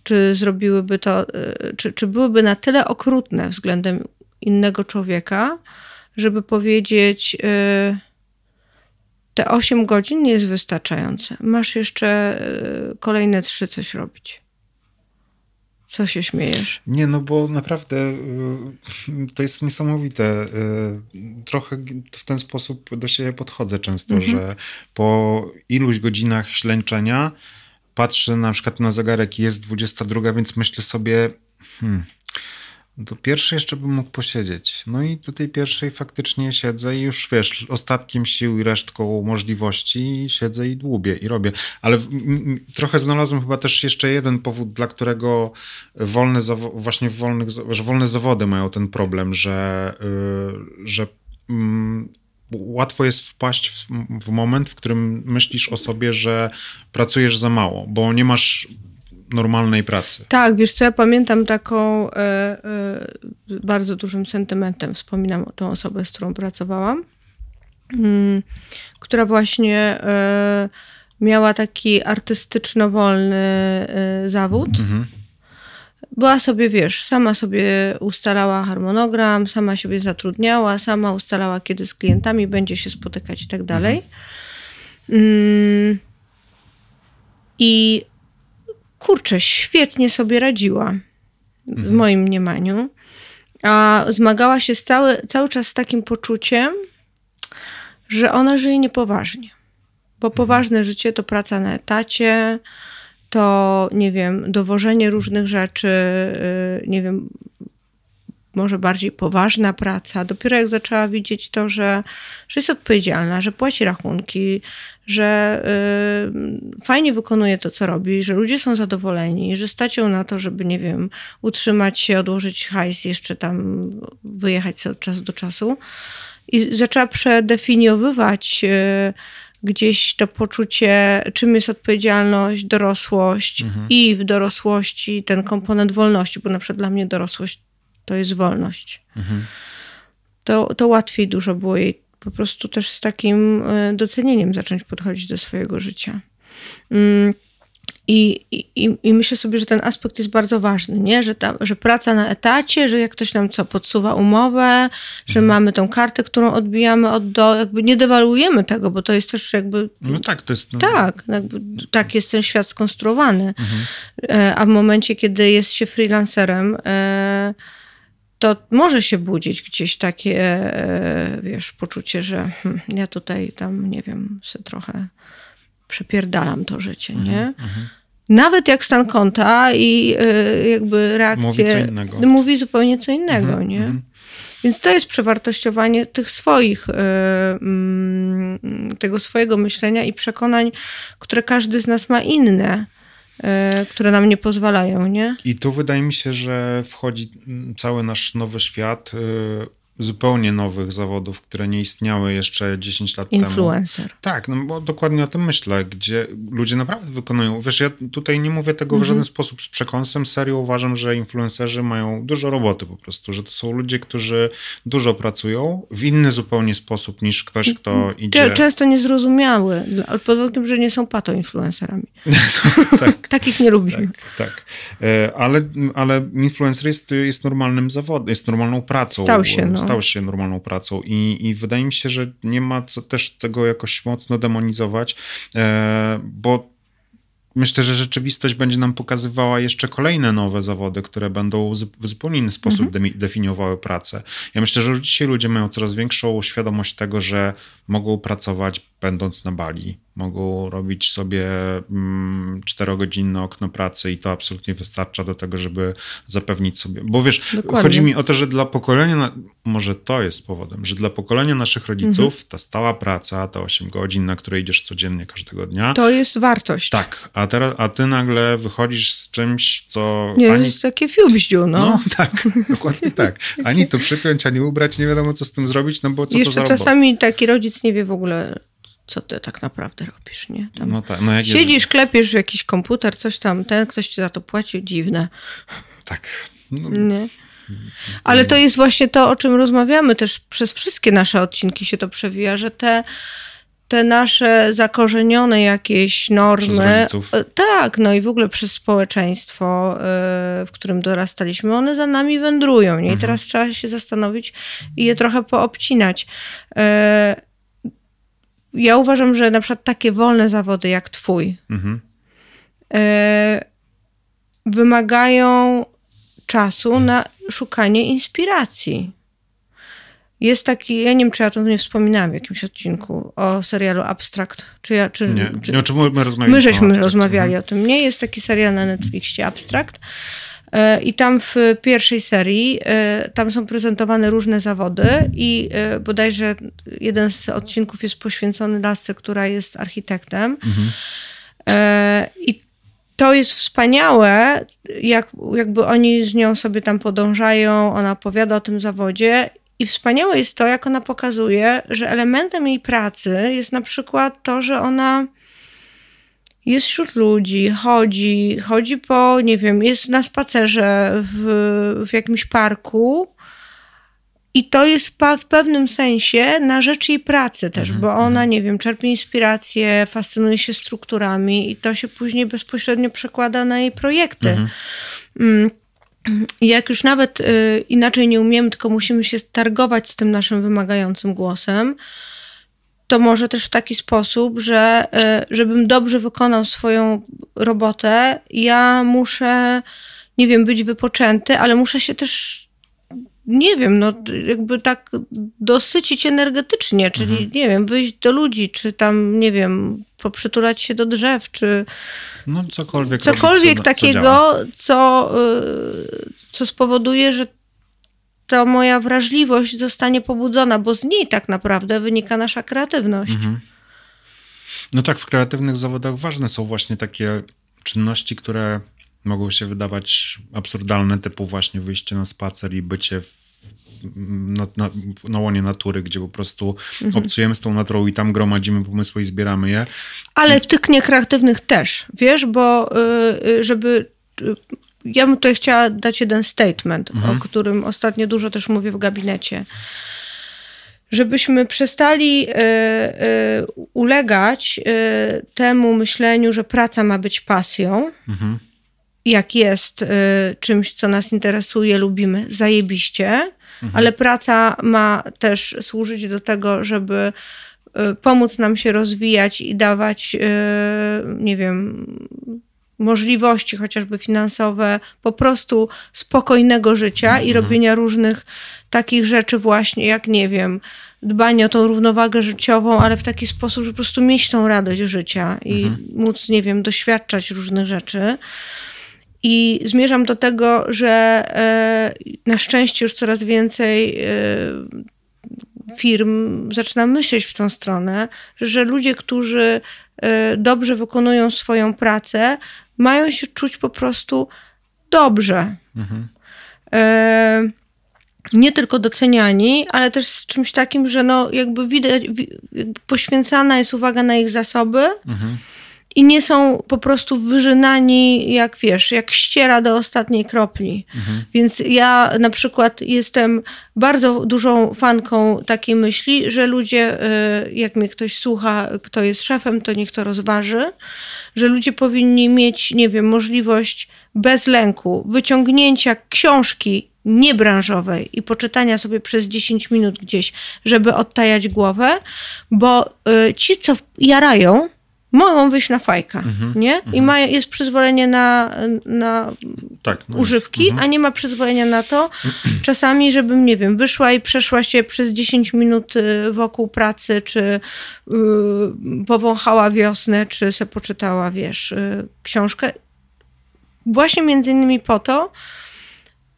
Czy zrobiłyby to, e, czy, czy byłyby na tyle okrutne względem innego człowieka, żeby powiedzieć, e, te 8 godzin nie jest wystarczające. Masz jeszcze e, kolejne trzy coś robić. Co się śmiejesz? Nie, no bo naprawdę y, to jest niesamowite. Y, Trochę w ten sposób do siebie podchodzę często, że po iluś godzinach ślęczenia patrzę na przykład na zegarek i jest 22, więc myślę sobie, hmm, Do pierwszej jeszcze bym mógł posiedzieć. No i do tej pierwszej faktycznie siedzę i już wiesz, ostatkiem sił i resztką możliwości siedzę i dłubię i robię. Ale trochę znalazłem chyba też jeszcze jeden powód, dla którego wolne właśnie wolnych, że wolne zawody mają ten problem, że, yy, że yy, łatwo jest wpaść w, w, moment, w którym myślisz o sobie, że pracujesz za mało, bo nie masz normalnej pracy. Tak, wiesz co, ja pamiętam taką e, e, bardzo dużym sentymentem, wspominam o tą osobę, z którą pracowałam, mm, która właśnie e, miała taki artystyczno-wolny e, zawód. Mhm. Była sobie, wiesz, sama sobie ustalała harmonogram, sama siebie zatrudniała, sama ustalała, kiedy z klientami będzie się spotykać i tak dalej. Mhm. Mm, I kurczę, świetnie sobie radziła, w mhm. moim mniemaniu. A zmagała się cały, cały czas z takim poczuciem, że ona żyje niepoważnie. Bo mhm. poważne życie to praca na etacie, to nie wiem, dowożenie różnych rzeczy, y, nie wiem, może bardziej poważna praca. Dopiero jak zaczęła widzieć to, że, że jest odpowiedzialna, że płaci rachunki, że y, fajnie wykonuje to, co robi, że ludzie są zadowoleni, że stać ją na to, żeby, nie wiem, utrzymać się, odłożyć hajs, jeszcze tam wyjechać od czasu do czasu. I zaczęła przedefiniowywać y, gdzieś to poczucie, czym jest odpowiedzialność, dorosłość mhm. i w dorosłości ten komponent wolności, bo na przykład dla mnie dorosłość to jest wolność. Mhm. To, to łatwiej dużo było jej po prostu też z takim e, docenieniem zacząć podchodzić do swojego życia. Mm, I, i, I myślę sobie, że ten aspekt jest bardzo ważny, nie? Że, ta, że praca na etacie, że jak ktoś nam co podsuwa umowę, że mhm. mamy tą kartę, którą odbijamy od do, jakby nie dewaluujemy tego, bo to jest też jakby. No tak, to jest. No... Tak, jakby, tak jest ten świat skonstruowany. Mhm. E, a w momencie, kiedy jest się freelancerem, e, to może się budzić gdzieś takie, e, wiesz, poczucie, że hm, ja tutaj tam, nie wiem, sobie trochę przepierdalam to życie, mhm, nie? Mhm. Nawet jak stan konta i e, jakby reakcje mówi, mówi zupełnie co innego, mhm, nie? Mhm. Więc to jest przewartościowanie tych swoich, mm, tego swojego myślenia i przekonań, które każdy z nas ma inne. E, które nam nie pozwalają, nie? I tu wydaje mi się, że wchodzi cały nasz nowy świat e, zupełnie nowych zawodów, które nie istniały jeszcze 10 lat Influencer. temu. Influencer. Tak, no bo dokładnie o tym myślę, gdzie ludzie naprawdę wykonują. Wiesz, ja tutaj nie mówię tego w żaden mhm. sposób z przekąsem. Serio uważam, że influencerzy mają dużo roboty po prostu, że to są ludzie, którzy dużo pracują w inny zupełnie sposób niż ktoś, kto mhm. idzie. Często niezrozumiały, pod tym, że nie są pato influencerami. No, tak. Takich nie lubimy. Tak, tak. E, ale, ale influencer jest, jest normalnym zawodem, jest normalną pracą. Stał się, no stał się normalną pracą i, i wydaje mi się, że nie ma co też tego jakoś mocno demonizować, e, bo myślę, że rzeczywistość będzie nam pokazywała jeszcze kolejne nowe zawody, które będą w zupełnie inny sposób mhm. definiowały pracę. Ja myślę, że dzisiaj ludzie mają coraz większą świadomość tego, że mogą pracować będąc na Bali, mogą robić sobie mm, czterogodzinne okno pracy i to absolutnie wystarcza do tego, żeby zapewnić sobie. Bo wiesz, Dokładnie. chodzi mi o to, że dla pokolenia, może to jest powodem, że dla pokolenia naszych rodziców mhm. ta stała praca, ta 8 godzin, na której idziesz codziennie każdego dnia. To jest wartość. Tak, a, teraz, a ty nagle wychodzisz z czymś, co. Nie, ani... jest takie fiubździu, no. No tak, dokładnie tak. Ani to przypiąć, ani ubrać, nie wiadomo co z tym zrobić, no bo co Jeszcze to za czasami taki rodzic nie wie w ogóle co ty tak naprawdę robisz, nie? Tam no tak, no siedzisz, jest... klepiesz w jakiś komputer, coś tam, ten ktoś ci za to płaci, dziwne. Tak. No, nie? Ale to jest właśnie to, o czym rozmawiamy też przez wszystkie nasze odcinki się to przewija, że te, te nasze zakorzenione jakieś normy, e, tak, no i w ogóle przez społeczeństwo, e, w którym dorastaliśmy, one za nami wędrują, nie? I mhm. teraz trzeba się zastanowić i je trochę poobcinać. E, ja uważam, że na przykład takie wolne zawody jak twój mhm. y, wymagają czasu na szukanie inspiracji. Jest taki, ja nie wiem, czy ja to nie wspominałam w jakimś odcinku o serialu Abstract. Czy ja, czy, nie, czy, nie, o czym my rozmawialiśmy? My żeśmy rozmawiali mhm. o tym. Nie, jest taki serial na Netflixie Abstract. E, I tam w pierwszej serii e, tam są prezentowane różne zawody i e, bodajże jeden z odcinków jest poświęcony lasce, która jest architektem. Mhm. I to jest wspaniałe, jak, jakby oni z nią sobie tam podążają, ona opowiada o tym zawodzie. I wspaniałe jest to, jak ona pokazuje, że elementem jej pracy jest na przykład to, że ona jest wśród ludzi, chodzi, chodzi po, nie wiem, jest na spacerze w, w jakimś parku. I to jest w pewnym sensie na rzecz jej pracy też, mhm, bo ona, mhm. nie wiem, czerpie inspirację, fascynuje się strukturami i to się później bezpośrednio przekłada na jej projekty. Mhm. Mm. Jak już nawet y, inaczej nie umiemy, tylko musimy się targować z tym naszym wymagającym głosem, to może też w taki sposób, że y, żebym dobrze wykonał swoją robotę, ja muszę, nie wiem, być wypoczęty, ale muszę się też nie wiem, no jakby tak dosycić energetycznie, czyli mhm. nie wiem, wyjść do ludzi, czy tam, nie wiem, poprzytulać się do drzew, czy no, cokolwiek, cokolwiek robić, co, takiego, co, co, y, co spowoduje, że to moja wrażliwość zostanie pobudzona, bo z niej tak naprawdę wynika nasza kreatywność. Mhm. No tak, w kreatywnych zawodach ważne są właśnie takie czynności, które mogą się wydawać absurdalne, typu właśnie wyjście na spacer i bycie w, na, na, na łonie natury, gdzie po prostu mhm. obcujemy z tą naturą i tam gromadzimy pomysły i zbieramy je. Ale I... w tych niekreatywnych też, wiesz, bo yy, żeby... Ja bym tutaj chciała dać jeden statement, mhm. o którym ostatnio dużo też mówię w gabinecie żebyśmy przestali y, y, ulegać y, temu myśleniu, że praca ma być pasją, mhm jak jest czymś, co nas interesuje, lubimy, zajebiście, mhm. ale praca ma też służyć do tego, żeby pomóc nam się rozwijać i dawać, nie wiem, możliwości chociażby finansowe, po prostu spokojnego życia mhm. i robienia różnych takich rzeczy właśnie, jak nie wiem, dbanie o tą równowagę życiową, ale w taki sposób, że po prostu mieć tą radość życia i mhm. móc, nie wiem, doświadczać różnych rzeczy. I zmierzam do tego, że e, na szczęście już coraz więcej e, firm zaczyna myśleć w tą stronę, że ludzie, którzy e, dobrze wykonują swoją pracę, mają się czuć po prostu dobrze. Mhm. Nie tylko doceniani, ale też z czymś takim, że no jakby widać, poświęcana jest uwaga na ich zasoby. Mhm i nie są po prostu wyżynani, jak wiesz, jak ściera do ostatniej kropli. Mhm. Więc ja na przykład jestem bardzo dużą fanką takiej myśli, że ludzie, y, jak mnie ktoś słucha, kto jest szefem, to niech to rozważy, że ludzie powinni mieć, nie wiem, możliwość bez lęku wyciągnięcia książki niebranżowej i poczytania sobie przez 10 minut gdzieś, żeby odtajać głowę, bo y, ci, co jarają, mogą wyjść na fajka, mhm, nie? I mhm. ma, jest przyzwolenie na, na tak, no używki, jest, a nie ma przyzwolenia na to czasami, żebym, nie wiem, wyszła i przeszła się przez 10 minut y, wokół pracy, czy yy, powąchała wiosnę, czy se poczytała, wiesz, yy, książkę. Właśnie między innymi po to,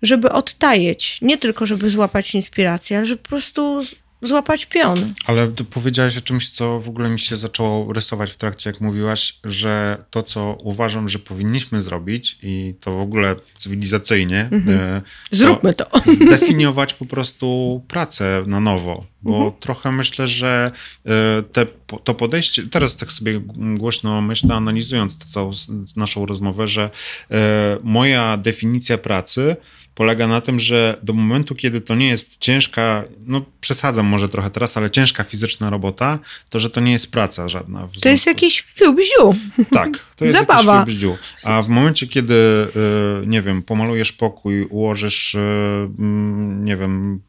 żeby odtajeć, nie tylko żeby złapać inspirację, ale żeby po prostu złapać pion. Ale powiedziałaś o czymś, co w ogóle mi się zaczęło rysować w trakcie, jak mówiłaś, że to, co uważam, że powinniśmy zrobić i to w ogóle cywilizacyjnie. Mhm. E, Zróbmy to. Zdefiniować po prostu pracę na nowo. Bo mhm. trochę myślę, że e, te, to podejście, teraz tak sobie głośno myślę, analizując tę całą naszą rozmowę, że e, moja definicja pracy polega na tym, że do momentu, kiedy to nie jest ciężka, no przesadzam może trochę teraz, ale ciężka fizyczna robota, to że to nie jest praca żadna. To jest jakiś fiubździu. Tak, to jest Zabawa. jakiś fiubździu. A w momencie, kiedy, y, nie wiem, pomalujesz pokój, ułożysz, nie wiem,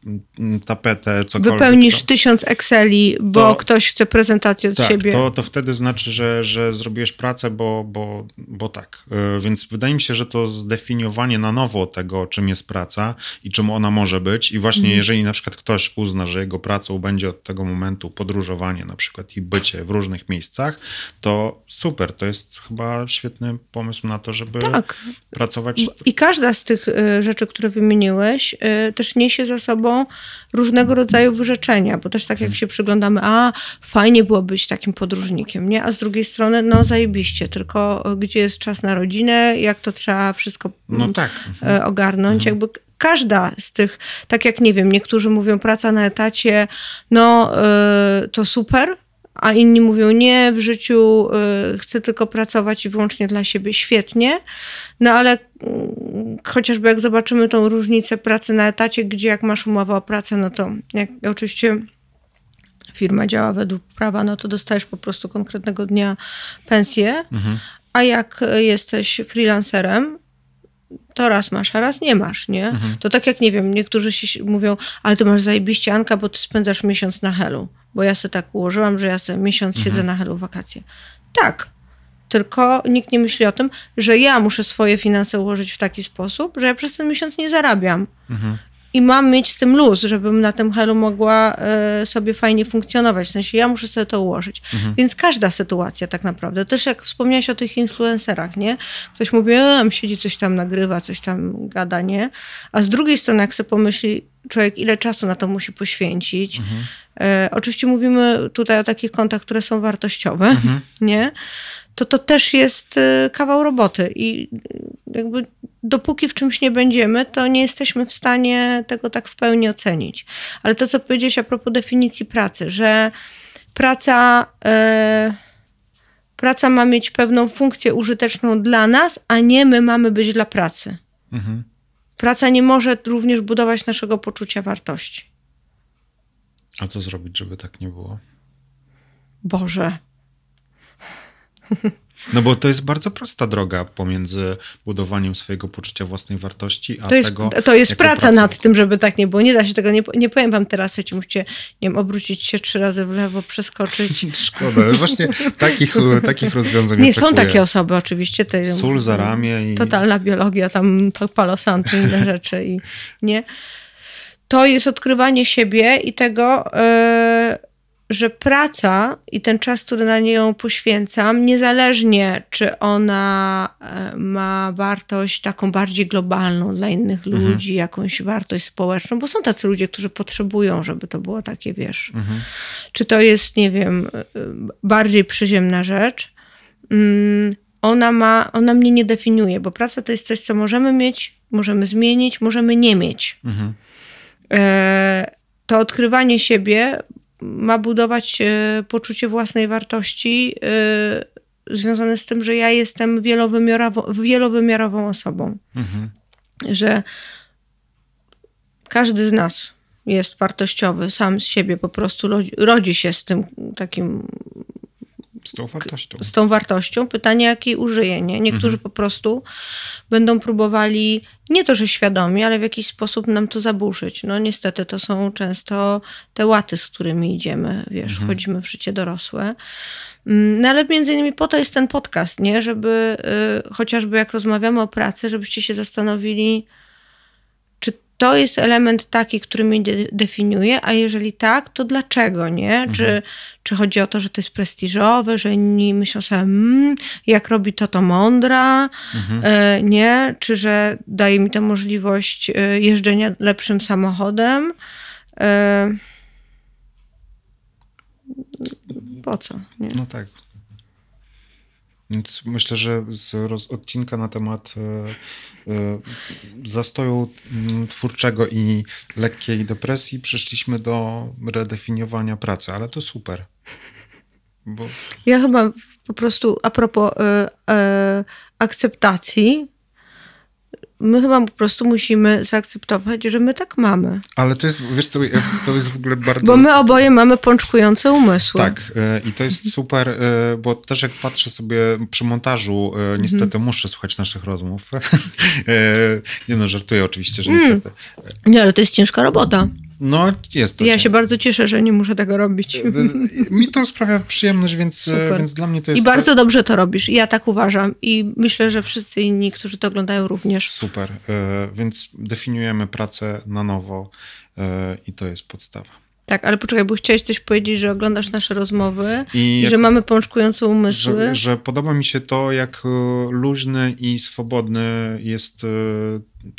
tapetę, cokolwiek. Wypełnisz niż tysiąc Exceli, bo to- ktoś chce prezentację od Tak, siebie. to, to wtedy znaczy, że, że zrobiłeś pracę, bo, bo, bo tak. Yy, Więc wydaje mi się, że to zdefiniowanie na nowo tego, czym jest praca i czym ona może być. I właśnie Mhm. jeżeli na przykład ktoś uzna, że jego pracą będzie od tego momentu podróżowanie na przykład i bycie w różnych miejscach, to super. To jest chyba świetny pomysł na to, żeby Tak. pracować. I każda z tych y, rzeczy, które wymieniłeś, y, też niesie za sobą różnego rodzaju wyrzeczenia, bo też tak Mhm. jak się przyglądamy, a fajnie było być takim podróżnikiem, nie? A z drugiej strony, no zajebiście, tylko gdzie jest czas na rodzinę, jak to trzeba wszystko No mm, tak. e, ogarnąć. Jakby każda z tych, tak jak nie wiem, niektórzy mówią praca na etacie, no e, to super, a inni mówią nie, w życiu e, chcę tylko pracować i wyłącznie dla siebie. Świetnie, no ale mm, chociażby jak zobaczymy tą różnicę pracy na etacie, gdzie jak masz umowę o pracę, no to jak oczywiście firma działa według prawa, no to dostajesz po prostu konkretnego dnia pensję, Mhm. a jak jesteś freelancerem, to raz masz, a raz nie masz, nie? Mhm. To tak jak, nie wiem, niektórzy się mówią, ale ty masz zajebiście, Anka, bo ty spędzasz miesiąc na helu. Bo ja sobie tak ułożyłam, że ja sobie miesiąc Mhm. siedzę na helu wakacje. Tak, tylko nikt nie myśli o tym, że ja muszę swoje finanse ułożyć w taki sposób, że ja przez ten miesiąc nie zarabiam. Mhm. I mam mieć z tym luz, żebym na tym helu mogła e, sobie fajnie funkcjonować. W sensie ja muszę sobie to ułożyć. Więc każda sytuacja tak naprawdę. Też jak wspomniałaś o tych influencerach, nie? Ktoś mówi, e, siedzi, coś tam nagrywa, coś tam gada, nie? A z drugiej strony, jak sobie pomyśli człowiek, ile czasu na to musi poświęcić. E, oczywiście mówimy tutaj o takich kontach, które są wartościowe, nie? To to też jest e, kawał roboty i e, jakby dopóki w czymś nie będziemy, to nie jesteśmy w stanie tego tak w pełni ocenić. Ale to, co powiedziałeś a propos definicji pracy, że praca, e, praca ma mieć pewną funkcję użyteczną dla nas, a nie my mamy być dla pracy. Mhm. Praca nie może również budować naszego poczucia wartości. A co zrobić, żeby tak nie było? Boże. No bo to jest bardzo prosta droga pomiędzy budowaniem swojego poczucia własnej wartości, a To jest, tego. to jest praca pracę- nad tym, żeby tak nie było. Nie da się tego, nie, nie powiem wam teraz, że musicie, nie wiem, obrócić się trzy razy w lewo, przeskoczyć. Szkoda, właśnie takich, takich rozwiązań Nie, są oczekuję. takie osoby oczywiście. Sól za ramię i... Totalna biologia, tam palosanty i inne rzeczy. I nie. To jest odkrywanie siebie i tego, e, że praca i ten czas, który na nią poświęcam, niezależnie czy ona e, ma wartość taką bardziej globalną dla innych ludzi, jakąś wartość społeczną, bo są tacy ludzie, którzy potrzebują, żeby to było takie, wiesz, Mhm. czy to jest, nie wiem, e, bardziej przyziemna rzecz, mm, ona, ma, ona mnie nie definiuje, bo praca to jest coś, co możemy mieć, możemy zmienić, możemy nie mieć. Mhm. E, To odkrywanie siebie ma budować e, poczucie własnej wartości e, związane z tym, że ja jestem wielowymiarową, wielowymiarową osobą. Mhm. Że każdy z nas jest wartościowy, sam z siebie po prostu rodzi, rodzi się z tym takim Z tą wartością. z tą wartością. Pytanie, jakiej użyje. Nie? Niektórzy po prostu będą próbowali, nie to, że świadomie, ale w jakiś sposób nam to zaburzyć. No niestety to są często te łaty, z którymi idziemy, wiesz, wchodzimy w życie dorosłe. Mm, No ale między innymi po to jest ten podcast, nie? Żeby y, chociażby jak rozmawiamy o pracy, żebyście się zastanowili, to jest element taki, który mnie de- definiuje, a jeżeli tak, to dlaczego, nie? Czy, czy chodzi o to, że to jest prestiżowe, że inni myślą sobie, mmm, jak robi to, to mądra, e, nie? Czy że daje mi to możliwość e, jeżdżenia lepszym samochodem? E, po co? Nie? No tak. Więc myślę, że z odcinka na temat e, e, zastoju mm, twórczego i lekkiej depresji przeszliśmy do redefiniowania pracy, ale to super. Bo Ja chyba po prostu a propos e, e, akceptacji, my chyba po prostu musimy zaakceptować, że my tak mamy. Ale to jest, wiesz co, to jest w ogóle bardzo... Bo my oboje mamy pączkujące umysły. Tak, e, i to jest super, e, bo też jak patrzę sobie przy montażu, e, niestety Mhm. muszę słuchać naszych rozmów. Nie no, żartuję oczywiście, że Mm. niestety. Nie, ale to jest ciężka robota. No, jest to. Ja się bardzo cieszę, że nie muszę tego robić. Mi to sprawia przyjemność, więc, więc dla mnie to jest. I bardzo dobrze to robisz. Ja tak uważam. I myślę, że wszyscy inni, którzy to oglądają, również. Super. Więc definiujemy pracę na nowo i to jest podstawa. Tak, ale poczekaj, bo chciałeś coś powiedzieć, że oglądasz nasze rozmowy i, I że mamy pączkujące umysły. Że, że podoba mi się to, jak luźny i swobodny jest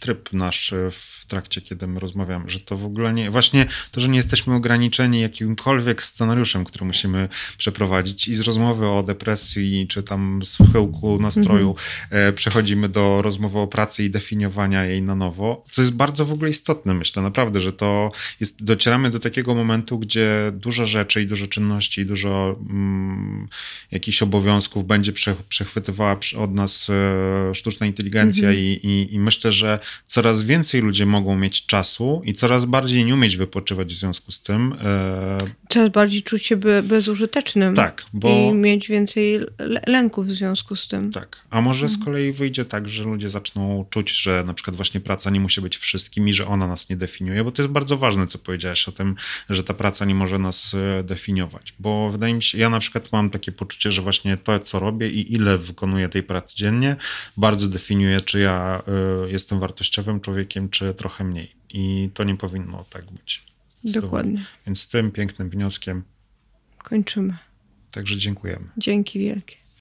tryb nasz e, w trakcie, kiedy my rozmawiamy, że to w ogóle nie, właśnie to, że nie jesteśmy ograniczeni jakimkolwiek scenariuszem, który musimy przeprowadzić i z rozmowy o depresji, czy tam schyłku nastroju e, przechodzimy do rozmowy o pracy i definiowania jej na nowo, co jest bardzo w ogóle istotne, myślę, naprawdę, że to jest, docieramy do takiego momentu, gdzie dużo rzeczy i dużo czynności i dużo mm, jakichś obowiązków będzie prze, przechwytywała od nas e, sztuczna inteligencja i, i, i myślę, że coraz więcej ludzie mogą mieć czasu i coraz bardziej nie umieć wypoczywać w związku z tym. E, Coraz bardziej czuć się be, bezużytecznym. tak, bo... I mieć więcej lęków w związku z tym. Tak. A może z kolei wyjdzie tak, że ludzie zaczną czuć, że na przykład właśnie praca nie musi być wszystkim i że ona nas nie definiuje, bo to jest bardzo ważne, co powiedziałeś o tym, że ta praca nie może nas e, definiować. Bo wydaje mi się, ja na przykład mam takie poczucie, że właśnie to, co robię i ile wykonuję tej pracy dziennie, bardzo definiuje, czy ja y, jestem wartościowym człowiekiem, czy trochę mniej. I to nie powinno tak być. Dokładnie. Więc z tym pięknym wnioskiem Kończymy. także dziękujemy. Dzięki wielkie.